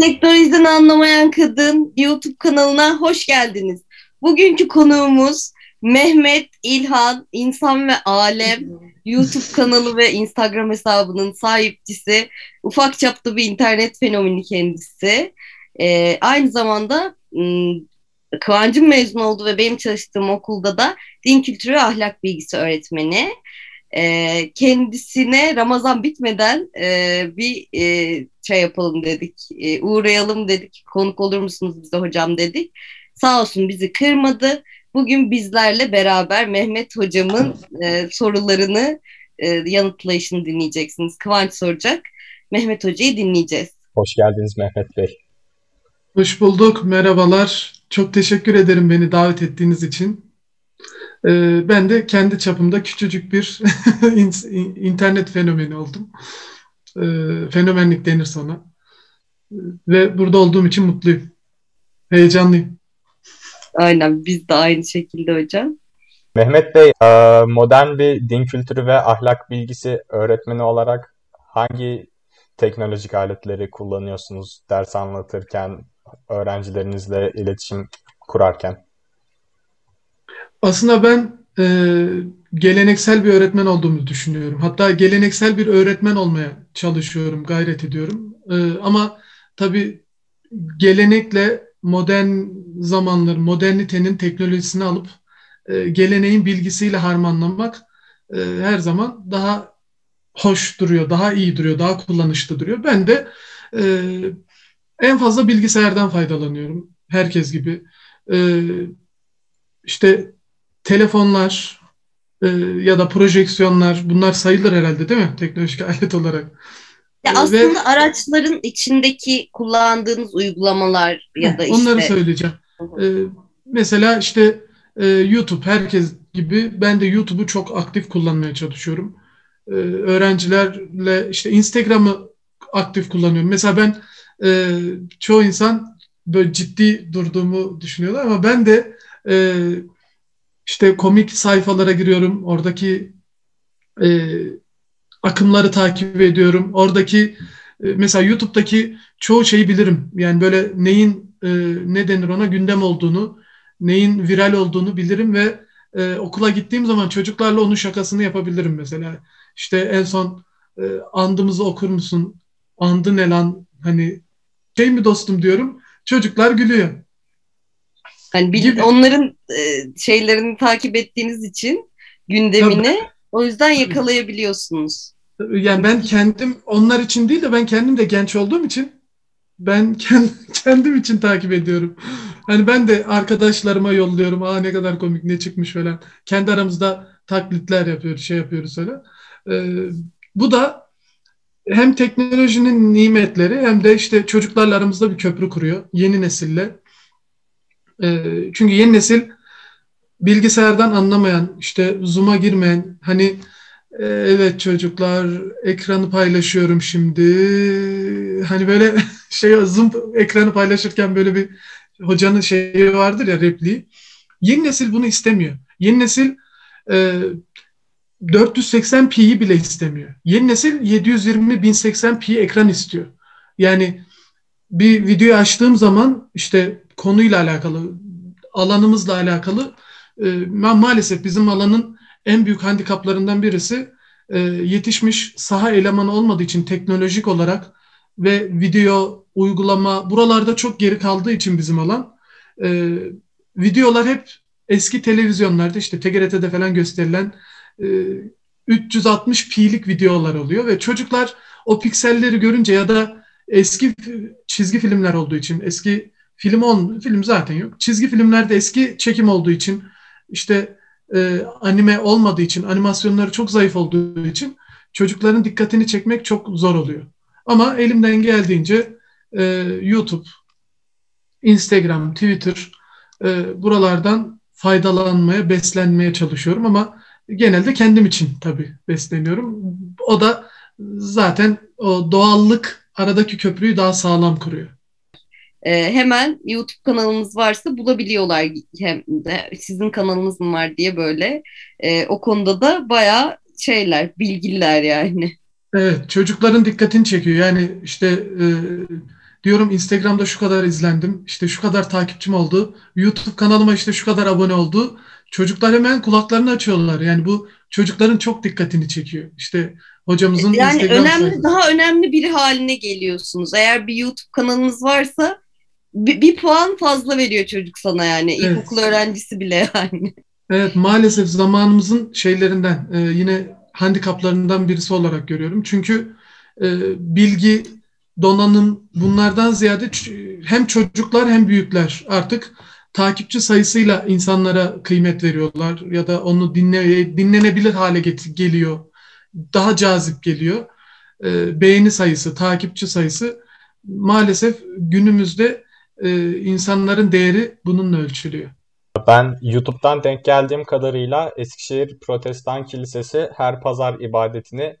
Teknolojiden anlamayan kadın YouTube kanalına hoş geldiniz. Bugünkü konuğumuz Mehmet İlhan İnsan ve Alem YouTube kanalı ve Instagram hesabının sahipçisi. Ufak çapta bir internet fenomeni kendisi. Ee, aynı zamanda ım, Kıvancım mezun oldu ve benim çalıştığım okulda da din kültürü ve ahlak bilgisi öğretmeni. Ee, kendisine Ramazan bitmeden e, bir e, şey yapalım dedik, e, uğrayalım dedik, konuk olur musunuz bize hocam dedik. Sağ olsun bizi kırmadı. Bugün bizlerle beraber Mehmet hocamın e, sorularını e, yanıtlayışını dinleyeceksiniz. Kıvanç soracak, Mehmet hocayı dinleyeceğiz. Hoş geldiniz Mehmet Bey. Hoş bulduk, merhabalar. Çok teşekkür ederim beni davet ettiğiniz için. Ee, ben de kendi çapımda küçücük bir internet fenomeni oldum. Ee, fenomenlik denir sana. Ve burada olduğum için mutluyum. Heyecanlıyım. Aynen biz de aynı şekilde hocam. Mehmet Bey, e, modern bir din kültürü ve ahlak bilgisi öğretmeni olarak hangi teknolojik aletleri kullanıyorsunuz ders anlatırken, öğrencilerinizle iletişim kurarken? Aslında ben e, geleneksel bir öğretmen olduğumu düşünüyorum. Hatta geleneksel bir öğretmen olmaya çalışıyorum, gayret ediyorum. E, ama tabii gelenekle modern zamanlar, modernitenin teknolojisini alıp e, geleneğin bilgisiyle harmanlamak e, her zaman daha hoş duruyor, daha iyi duruyor, daha kullanışlı duruyor. Ben de e, en fazla bilgisayardan faydalanıyorum. Herkes gibi. E, işte telefonlar e, ya da projeksiyonlar bunlar sayılır herhalde değil mi teknolojik alet olarak? Ya aslında Ve, araçların içindeki kullandığınız uygulamalar ya da işte. Onları söyleyeceğim. Ee, mesela işte e, YouTube herkes gibi ben de YouTube'u çok aktif kullanmaya çalışıyorum. Ee, öğrencilerle işte Instagram'ı aktif kullanıyorum. Mesela ben e, çoğu insan böyle ciddi durduğumu düşünüyorlar ama ben de e, işte komik sayfalara giriyorum. Oradaki e, akımları takip ediyorum. Oradaki e, mesela YouTube'daki çoğu şeyi bilirim. Yani böyle neyin e, ne denir ona gündem olduğunu, neyin viral olduğunu bilirim ve e, okula gittiğim zaman çocuklarla onun şakasını yapabilirim mesela. İşte en son e, andımızı okur musun? Andı ne? Hani şey mi dostum diyorum. Çocuklar gülüyor. Hani bil, onların e, şeylerini takip ettiğiniz için gündemini Tabii. o yüzden yakalayabiliyorsunuz. Yani ben kendim onlar için değil de ben kendim de genç olduğum için ben kendim için takip ediyorum. Hani ben de arkadaşlarıma yolluyorum. Aa ne kadar komik ne çıkmış falan. Kendi aramızda taklitler yapıyoruz, şey yapıyoruz öyle. Ee, bu da hem teknolojinin nimetleri hem de işte çocuklarla aramızda bir köprü kuruyor. Yeni nesille. Ee, çünkü yeni nesil bilgisayardan anlamayan, işte Zoom'a girmeyen, hani e, evet çocuklar ekranı paylaşıyorum şimdi. Hani böyle şey Zoom ekranı paylaşırken böyle bir hocanın şeyi vardır ya repliği. Yeni nesil bunu istemiyor. Yeni nesil e, 480p'yi bile istemiyor. Yeni nesil 720 1080p ekran istiyor. Yani bir videoyu açtığım zaman işte konuyla alakalı, alanımızla alakalı e, maalesef bizim alanın en büyük handikaplarından birisi e, yetişmiş saha elemanı olmadığı için teknolojik olarak ve video, uygulama buralarda çok geri kaldığı için bizim alan e, videolar hep eski televizyonlarda işte TGRT'de falan gösterilen e, 360p'lik videolar oluyor ve çocuklar o pikselleri görünce ya da eski çizgi filmler olduğu için eski film on film zaten yok. Çizgi filmlerde eski çekim olduğu için işte e, anime olmadığı için animasyonları çok zayıf olduğu için çocukların dikkatini çekmek çok zor oluyor. Ama elimden geldiğince e, YouTube, Instagram, Twitter e, buralardan faydalanmaya, beslenmeye çalışıyorum ama genelde kendim için tabii besleniyorum. O da zaten o doğallık aradaki köprüyü daha sağlam kuruyor. E, hemen YouTube kanalımız varsa bulabiliyorlar hem de sizin kanalınız mı var diye böyle. E, o konuda da bayağı şeyler, bilgiler yani. Evet, çocukların dikkatini çekiyor. Yani işte e, diyorum Instagram'da şu kadar izlendim, işte şu kadar takipçim oldu, YouTube kanalıma işte şu kadar abone oldu. Çocuklar hemen kulaklarını açıyorlar. Yani bu çocukların çok dikkatini çekiyor. İşte hocamızın yani Instagram önemli sayfası. daha önemli biri haline geliyorsunuz. Eğer bir YouTube kanalınız varsa bir, bir puan fazla veriyor çocuk sana yani. Evet. İlkokul öğrencisi bile yani. Evet maalesef zamanımızın şeylerinden e, yine handikaplarından birisi olarak görüyorum. Çünkü e, bilgi, donanım bunlardan ziyade hem çocuklar hem büyükler artık takipçi sayısıyla insanlara kıymet veriyorlar ya da onu dinle, dinlenebilir hale get- geliyor. Daha cazip geliyor. E, beğeni sayısı, takipçi sayısı maalesef günümüzde e, insanların değeri bununla ölçülüyor. Ben YouTube'dan denk geldiğim kadarıyla Eskişehir Protestan Kilisesi her pazar ibadetini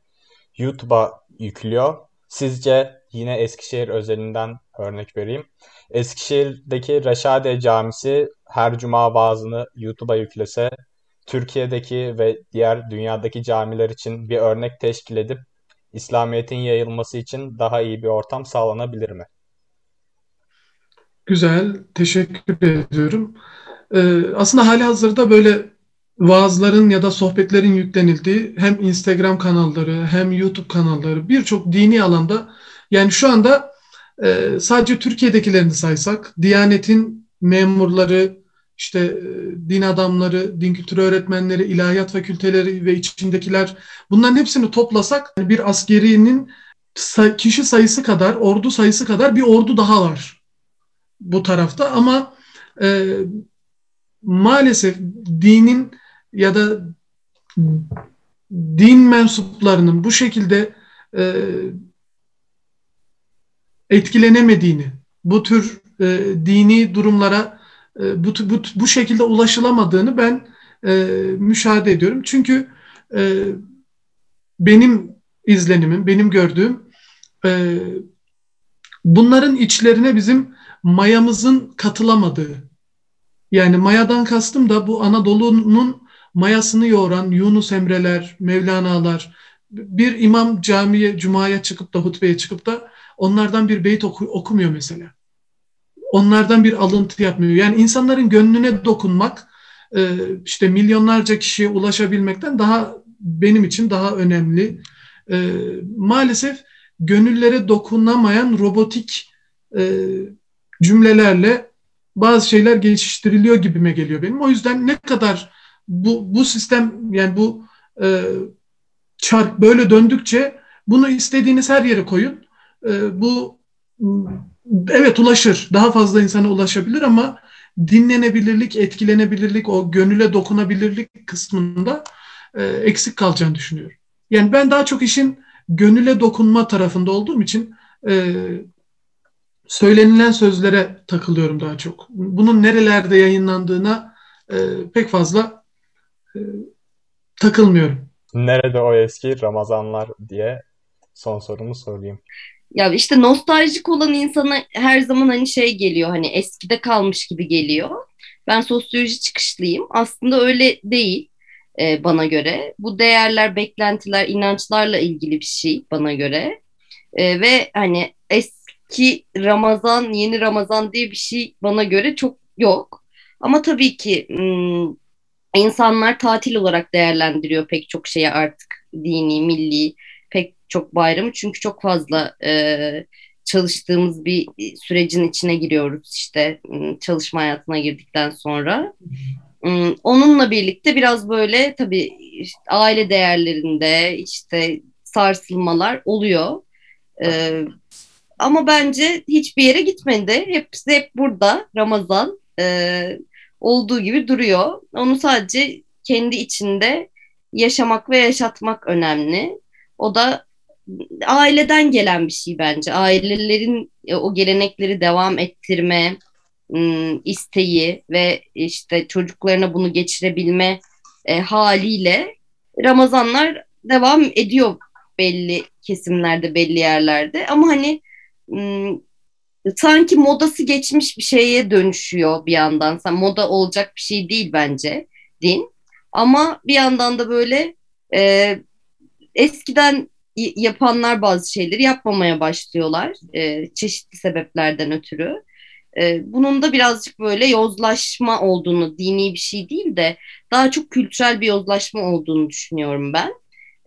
YouTube'a yüklüyor. Sizce yine Eskişehir özelinden örnek vereyim. Eskişehir'deki Reşadiye Camisi her cuma vaazını YouTube'a yüklese Türkiye'deki ve diğer dünyadaki camiler için bir örnek teşkil edip İslamiyet'in yayılması için daha iyi bir ortam sağlanabilir mi? Güzel, teşekkür ediyorum. Ee, aslında hali hazırda böyle vaazların ya da sohbetlerin yüklenildiği hem Instagram kanalları hem YouTube kanalları birçok dini alanda yani şu anda e, sadece Türkiye'dekilerini saysak Diyanet'in memurları, işte e, din adamları, din kültürü öğretmenleri, ilahiyat fakülteleri ve içindekiler bunların hepsini toplasak bir askerinin kişi sayısı kadar, ordu sayısı kadar bir ordu daha var bu tarafta ama e, maalesef dinin ya da din mensuplarının bu şekilde e, etkilenemediğini, bu tür e, dini durumlara e, bu, bu, bu şekilde ulaşılamadığını ben e, müşahede ediyorum. Çünkü e, benim izlenimim, benim gördüğüm e, bunların içlerine bizim mayamızın katılamadığı. Yani mayadan kastım da bu Anadolu'nun mayasını yoğuran Yunus Emre'ler, Mevlana'lar, bir imam camiye, cumaya çıkıp da hutbeye çıkıp da onlardan bir beyt oku, okumuyor mesela. Onlardan bir alıntı yapmıyor. Yani insanların gönlüne dokunmak, e, işte milyonlarca kişiye ulaşabilmekten daha benim için daha önemli. E, maalesef gönüllere dokunamayan robotik e, cümlelerle bazı şeyler geliştiriliyor gibime geliyor benim. O yüzden ne kadar bu bu sistem yani bu e, çark böyle döndükçe bunu istediğiniz her yere koyun. E, bu evet ulaşır. Daha fazla insana ulaşabilir ama dinlenebilirlik, etkilenebilirlik, o gönüle dokunabilirlik kısmında e, eksik kalacağını düşünüyorum. Yani ben daha çok işin gönüle dokunma tarafında olduğum için e, söylenilen sözlere takılıyorum daha çok. Bunun nerelerde yayınlandığına e, pek fazla e, takılmıyorum. Nerede o eski Ramazanlar diye son sorumu sorayım. Ya işte nostaljik olan insana her zaman hani şey geliyor hani eskide kalmış gibi geliyor. Ben sosyoloji çıkışlıyım. Aslında öyle değil e, bana göre. Bu değerler, beklentiler, inançlarla ilgili bir şey bana göre. E, ve hani eski Ramazan, yeni Ramazan diye bir şey bana göre çok yok. Ama tabii ki hmm, insanlar tatil olarak değerlendiriyor pek çok şeyi artık dini, milli, pek çok bayramı. Çünkü çok fazla e, çalıştığımız bir sürecin içine giriyoruz işte çalışma hayatına girdikten sonra. Onunla birlikte biraz böyle tabii işte aile değerlerinde işte sarsılmalar oluyor. Ama bence hiçbir yere gitmedi. Hepsi hep burada Ramazan e, olduğu gibi duruyor. Onu sadece kendi içinde yaşamak ve yaşatmak önemli. O da aileden gelen bir şey bence. Ailelerin o gelenekleri devam ettirme isteği ve işte çocuklarına bunu geçirebilme e, haliyle Ramazanlar devam ediyor belli kesimlerde, belli yerlerde. Ama hani sanki modası geçmiş bir şeye dönüşüyor bir yandan. Sen moda olacak bir şey değil bence din. Ama bir yandan da böyle e, eskiden yapanlar bazı şeyleri yapmamaya başlıyorlar e, çeşitli sebeplerden ötürü. E, bunun da birazcık böyle yozlaşma olduğunu, dini bir şey değil de daha çok kültürel bir yozlaşma olduğunu düşünüyorum ben.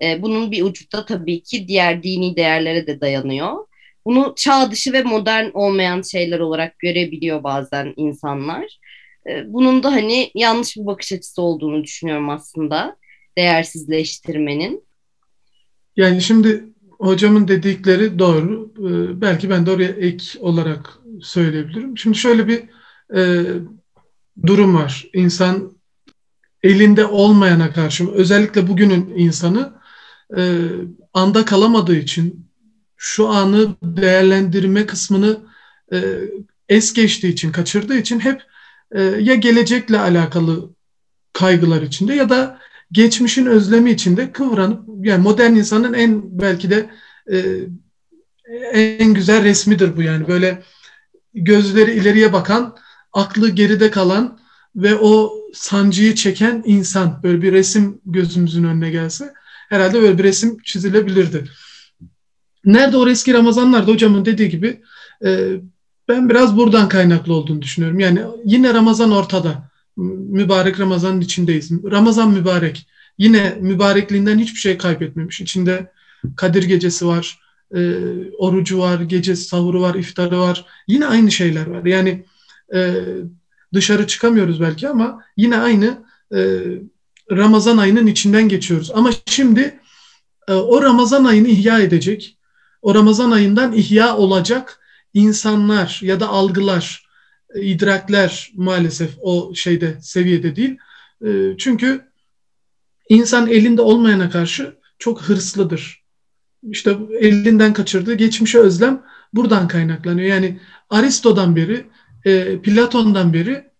E, bunun bir ucu da tabii ki diğer dini değerlere de dayanıyor. Bunu çağ dışı ve modern olmayan şeyler olarak görebiliyor bazen insanlar. E, bunun da hani yanlış bir bakış açısı olduğunu düşünüyorum aslında değersizleştirmenin. Yani şimdi hocamın dedikleri doğru. Ee, belki ben de oraya ek olarak söyleyebilirim. Şimdi şöyle bir e, durum var. İnsan elinde olmayana karşı özellikle bugünün insanı e, anda kalamadığı için şu anı değerlendirme kısmını e, es geçtiği için, kaçırdığı için hep e, ya gelecekle alakalı kaygılar içinde ya da geçmişin özlemi içinde kıvranıp yani modern insanın en belki de e, en güzel resmidir bu yani böyle gözleri ileriye bakan, aklı geride kalan ve o sancıyı çeken insan böyle bir resim gözümüzün önüne gelse herhalde böyle bir resim çizilebilirdi. Nerede o eski Ramazanlarda hocamın dediği gibi e, ben biraz buradan kaynaklı olduğunu düşünüyorum. Yani yine Ramazan ortada. Mübarek Ramazan'ın içindeyiz. Ramazan mübarek. Yine mübarekliğinden hiçbir şey kaybetmemiş. İçinde Kadir gecesi var, e, orucu var, gece sahuru var, iftarı var. Yine aynı şeyler var. Yani e, dışarı çıkamıyoruz belki ama yine aynı e, Ramazan ayının içinden geçiyoruz. Ama şimdi e, o Ramazan ayını ihya edecek, o Ramazan ayından ihya olacak insanlar ya da algılar, e, idrakler maalesef o şeyde seviyede değil. E, çünkü insan elinde olmayana karşı çok hırslıdır. İşte elinden kaçırdığı geçmişe özlem buradan kaynaklanıyor. Yani Aristo'dan beri, e, Platon'dan beri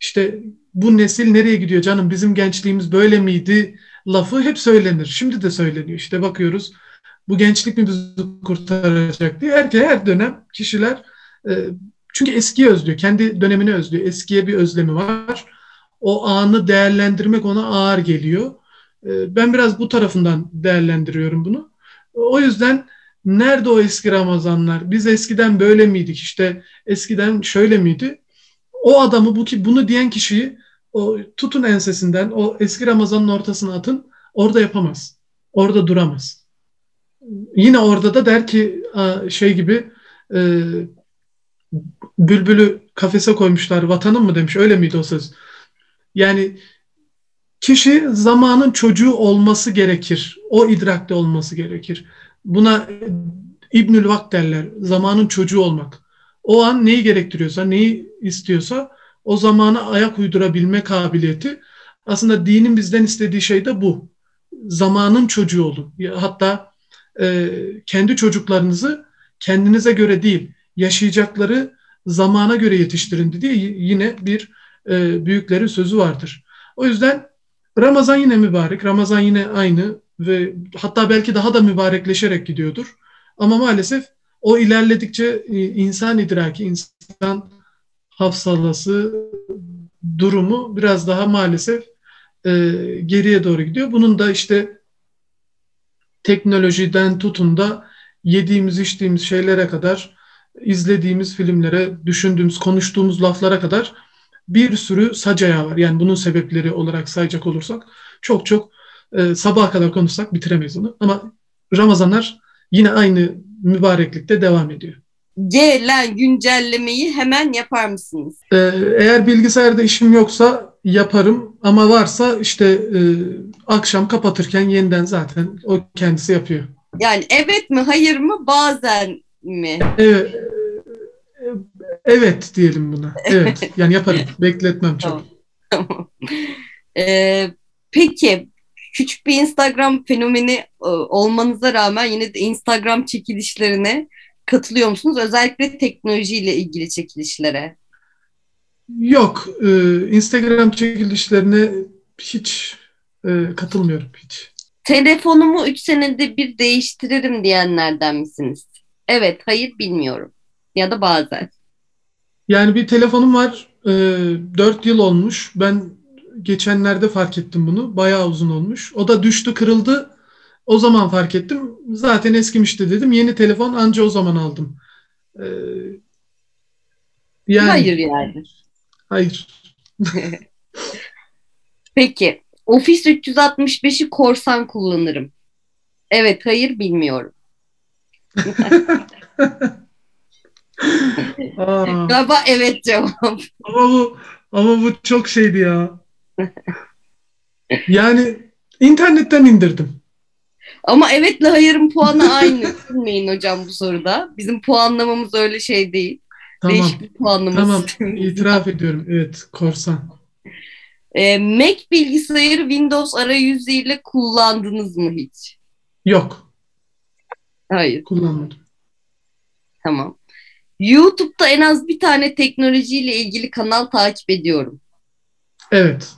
işte bu nesil nereye gidiyor canım bizim gençliğimiz böyle miydi lafı hep söylenir. Şimdi de söyleniyor. İşte bakıyoruz bu gençlik mi bizi kurtaracak diye her, her dönem kişiler e, çünkü eskiye özlüyor. Kendi dönemini özlüyor. Eskiye bir özlemi var. O anı değerlendirmek ona ağır geliyor. E, ben biraz bu tarafından değerlendiriyorum bunu. O yüzden nerede o eski Ramazanlar? Biz eskiden böyle miydik? İşte eskiden şöyle miydi? O adamı bu ki bunu diyen kişiyi o tutun ensesinden o eski Ramazan'ın ortasına atın. Orada yapamaz. Orada duramaz. Yine orada da der ki şey gibi e, bülbülü kafese koymuşlar vatanım mı demiş. Öyle miydi o söz? Yani kişi zamanın çocuğu olması gerekir. O idrakte olması gerekir. Buna İbnül Vakt derler. Zamanın çocuğu olmak. O an neyi gerektiriyorsa, neyi istiyorsa o zamana ayak uydurabilme kabiliyeti. Aslında dinin bizden istediği şey de bu. Zamanın çocuğu olun. Hatta e, kendi çocuklarınızı kendinize göre değil, yaşayacakları zamana göre yetiştirin diye yine bir e, büyüklerin sözü vardır. O yüzden Ramazan yine mübarek, Ramazan yine aynı ve hatta belki daha da mübarekleşerek gidiyordur. Ama maalesef o ilerledikçe e, insan idraki, insan hafsalası durumu biraz daha maalesef e, geriye doğru gidiyor. Bunun da işte teknolojiden tutun da yediğimiz içtiğimiz şeylere kadar izlediğimiz filmlere, düşündüğümüz, konuştuğumuz laflara kadar bir sürü sacaya var. Yani bunun sebepleri olarak sayacak olursak çok çok e, sabaha kadar konuşsak bitiremeyiz onu. Ama Ramazanlar yine aynı mübareklikte devam ediyor. Gelen güncellemeyi hemen yapar mısınız? Ee, eğer bilgisayarda işim yoksa yaparım ama varsa işte e, akşam kapatırken yeniden zaten o kendisi yapıyor. Yani evet mi hayır mı bazen mi? Evet, evet diyelim buna. Evet yani yaparım bekletmem çok. Tamam. Ee, peki küçük bir Instagram fenomeni e, olmanıza rağmen yine de Instagram çekilişlerine katılıyor musunuz? Özellikle teknolojiyle ilgili çekilişlere. Yok. E, Instagram çekilişlerine hiç e, katılmıyorum hiç. Telefonumu 3 senede bir değiştiririm diyenlerden misiniz? Evet, hayır bilmiyorum. Ya da bazen. Yani bir telefonum var. E, 4 yıl olmuş. Ben geçenlerde fark ettim bunu. Bayağı uzun olmuş. O da düştü, kırıldı. O zaman fark ettim. Zaten eskimişti dedim. Yeni telefon anca o zaman aldım. Ee, yani Hayır yani. hayır. Peki. Office 365'i korsan kullanırım. Evet, hayır bilmiyorum. Galiba evet cevap. ama bu ama bu çok şeydi ya. Yani internetten indirdim. Ama evetle hayırın puanı aynı. Bilmeyin hocam bu soruda. Bizim puanlamamız öyle şey değil. Tamam. Değişik bir puanlama Tamam. İtiraf ediyorum. Evet, korsan. Ee, Mac bilgisayarı Windows arayüzüyle kullandınız mı hiç? Yok, Hayır. kullanmadım. Tamam. YouTube'da en az bir tane teknolojiyle ilgili kanal takip ediyorum. Evet.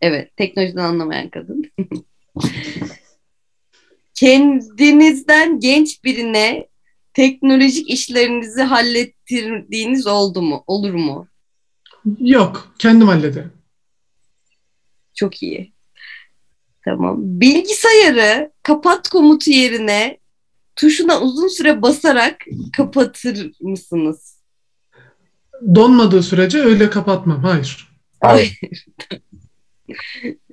Evet, teknolojiden anlamayan kadın. Kendinizden genç birine teknolojik işlerinizi hallettirdiğiniz oldu mu? Olur mu? Yok, kendim hallederim. Çok iyi. Tamam. Bilgisayarı kapat komutu yerine tuşuna uzun süre basarak kapatır mısınız? Donmadığı sürece öyle kapatmam. Hayır. Hayır.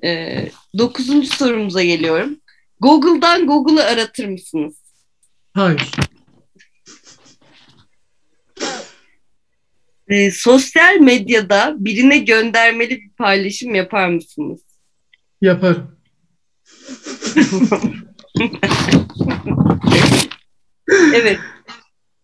Ee, dokuzuncu sorumuza geliyorum. Google'dan Google'ı aratır mısınız? Hayır. Ee, sosyal medyada birine göndermeli bir paylaşım yapar mısınız? Yaparım. Evet.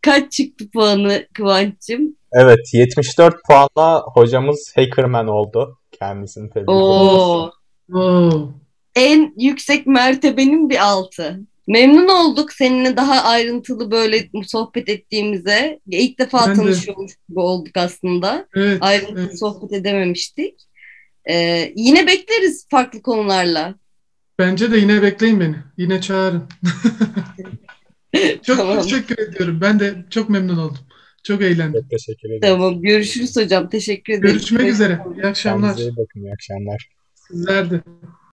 Kaç çıktı puanı Kıvanç'cığım? Evet, 74 puanla hocamız Hackerman oldu. Kendisini tebrik. Oo. Oo. En yüksek mertebenin bir altı. Memnun olduk seninle daha ayrıntılı böyle sohbet ettiğimize. İlk defa Ben de. tanışıyormuş gibi olduk aslında. Evet. Ayrıntılı evet. sohbet edememiştik. Ee, yine bekleriz farklı konularla. Bence de yine bekleyin beni. Yine çağırın. Çok Tamam. teşekkür ediyorum. Ben de çok memnun oldum. Çok eğlendim. Çok teşekkür ederim. Tamam. Görüşürüz hocam. Teşekkür ederim. Görüşmek üzere. İyi akşamlar. Kendinize iyi bakın. İyi akşamlar. Sizler de.